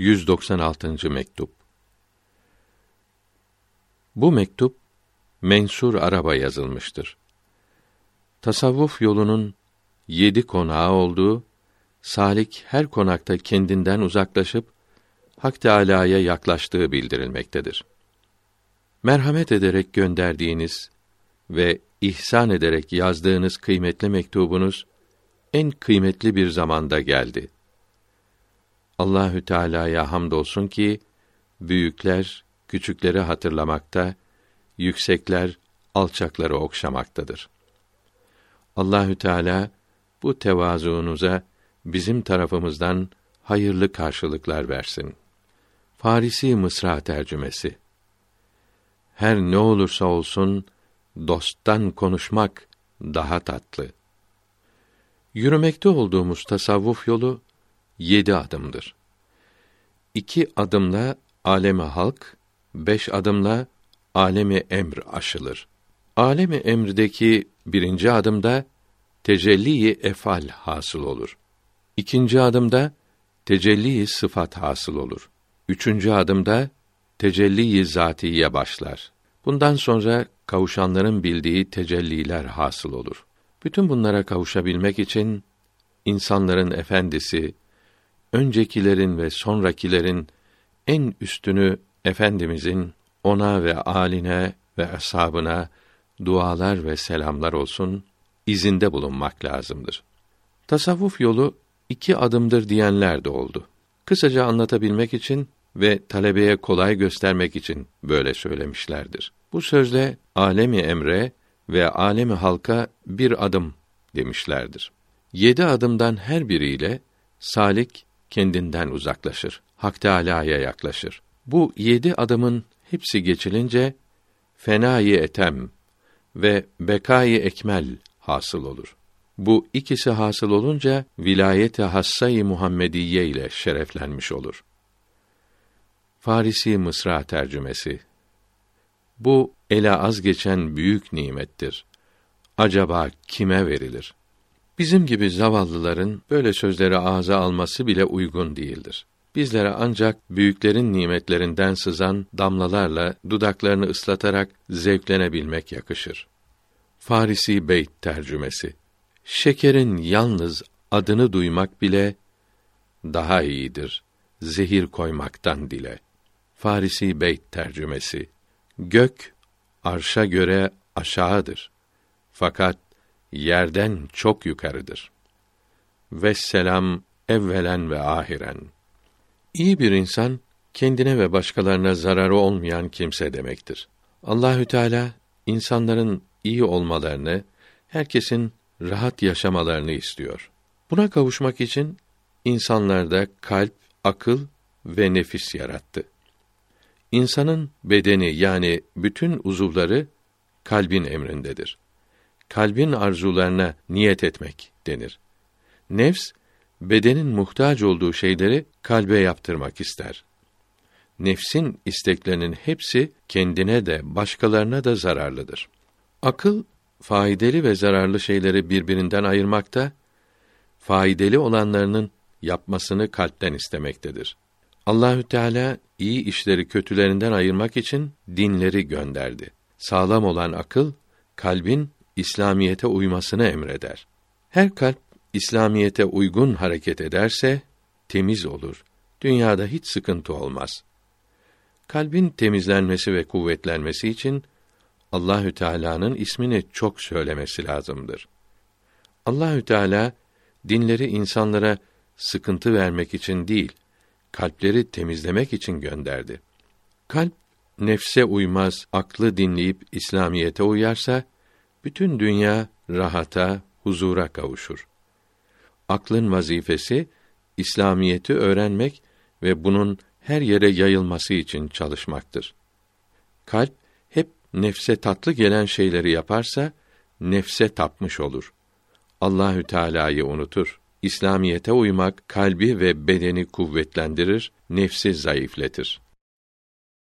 196. mektup. Bu mektup Mensur Araba yazılmıştır. Tasavvuf yolunun yedi konağı olduğu, salik her konakta kendinden uzaklaşıp Hak Teâlâ'ya yaklaştığı bildirilmektedir. Merhamet ederek gönderdiğiniz ve ihsan ederek yazdığınız kıymetli mektubunuz en kıymetli bir zamanda geldi. Allahü Teala'ya hamdolsun ki büyükler küçükleri hatırlamakta, yüksekler alçakları okşamaktadır. Allahü Teala bu tevazuunuza bizim tarafımızdan hayırlı karşılıklar versin. Farisi Mısra tercümesi Her ne olursa olsun dosttan konuşmak daha tatlı. Yürümekte olduğumuz tasavvuf yolu yedi adımdır. İki adımla alemi halk, beş adımla alemi emr aşılır. Alemi emrdeki birinci adımda tecelli efal hasıl olur. İkinci adımda tecelli sıfat hasıl olur. Üçüncü adımda tecelli zatiye başlar. Bundan sonra kavuşanların bildiği tecelliler hasıl olur. Bütün bunlara kavuşabilmek için insanların efendisi, öncekilerin ve sonrakilerin en üstünü efendimizin ona ve aline ve ashabına dualar ve selamlar olsun izinde bulunmak lazımdır. Tasavvuf yolu iki adımdır diyenler de oldu. Kısaca anlatabilmek için ve talebeye kolay göstermek için böyle söylemişlerdir. Bu sözle alemi emre ve alemi halka bir adım demişlerdir. Yedi adımdan her biriyle salik kendinden uzaklaşır. Hak Teâlâ'ya yaklaşır. Bu yedi adımın hepsi geçilince fenayı etem ve bekayı ekmel hasıl olur. Bu ikisi hasıl olunca vilayete hassayı Muhammediye ile şereflenmiş olur. Farisi Mısra tercümesi Bu ele az geçen büyük nimettir. Acaba kime verilir? Bizim gibi zavallıların böyle sözleri ağza alması bile uygun değildir. Bizlere ancak büyüklerin nimetlerinden sızan damlalarla dudaklarını ıslatarak zevklenebilmek yakışır. Farisi Beyt tercümesi Şekerin yalnız adını duymak bile daha iyidir zehir koymaktan dile. Farisi Beyt tercümesi Gök arşa göre aşağıdır. Fakat yerden çok yukarıdır. Ve selam evvelen ve ahiren. İyi bir insan kendine ve başkalarına zararı olmayan kimse demektir. Allahü Teala insanların iyi olmalarını, herkesin rahat yaşamalarını istiyor. Buna kavuşmak için insanlarda kalp, akıl ve nefis yarattı. İnsanın bedeni yani bütün uzuvları kalbin emrindedir. Kalbin arzularına niyet etmek denir. Nefs bedenin muhtaç olduğu şeyleri kalbe yaptırmak ister. Nefsin isteklerinin hepsi kendine de başkalarına da zararlıdır. Akıl faydalı ve zararlı şeyleri birbirinden ayırmakta, faydalı olanlarının yapmasını kalpten istemektedir. Allahü Teala iyi işleri kötülerinden ayırmak için dinleri gönderdi. Sağlam olan akıl kalbin İslamiyete uymasını emreder. Her kalp İslamiyete uygun hareket ederse temiz olur. Dünyada hiç sıkıntı olmaz. Kalbin temizlenmesi ve kuvvetlenmesi için Allahü Teala'nın ismini çok söylemesi lazımdır. Allahü Teala dinleri insanlara sıkıntı vermek için değil, kalpleri temizlemek için gönderdi. Kalp nefse uymaz, aklı dinleyip İslamiyete uyarsa bütün dünya rahata, huzura kavuşur. Aklın vazifesi İslamiyeti öğrenmek ve bunun her yere yayılması için çalışmaktır. Kalp hep nefse tatlı gelen şeyleri yaparsa nefse tapmış olur. Allahü Teala'yı unutur. İslamiyete uymak kalbi ve bedeni kuvvetlendirir, nefsi zayıfletir.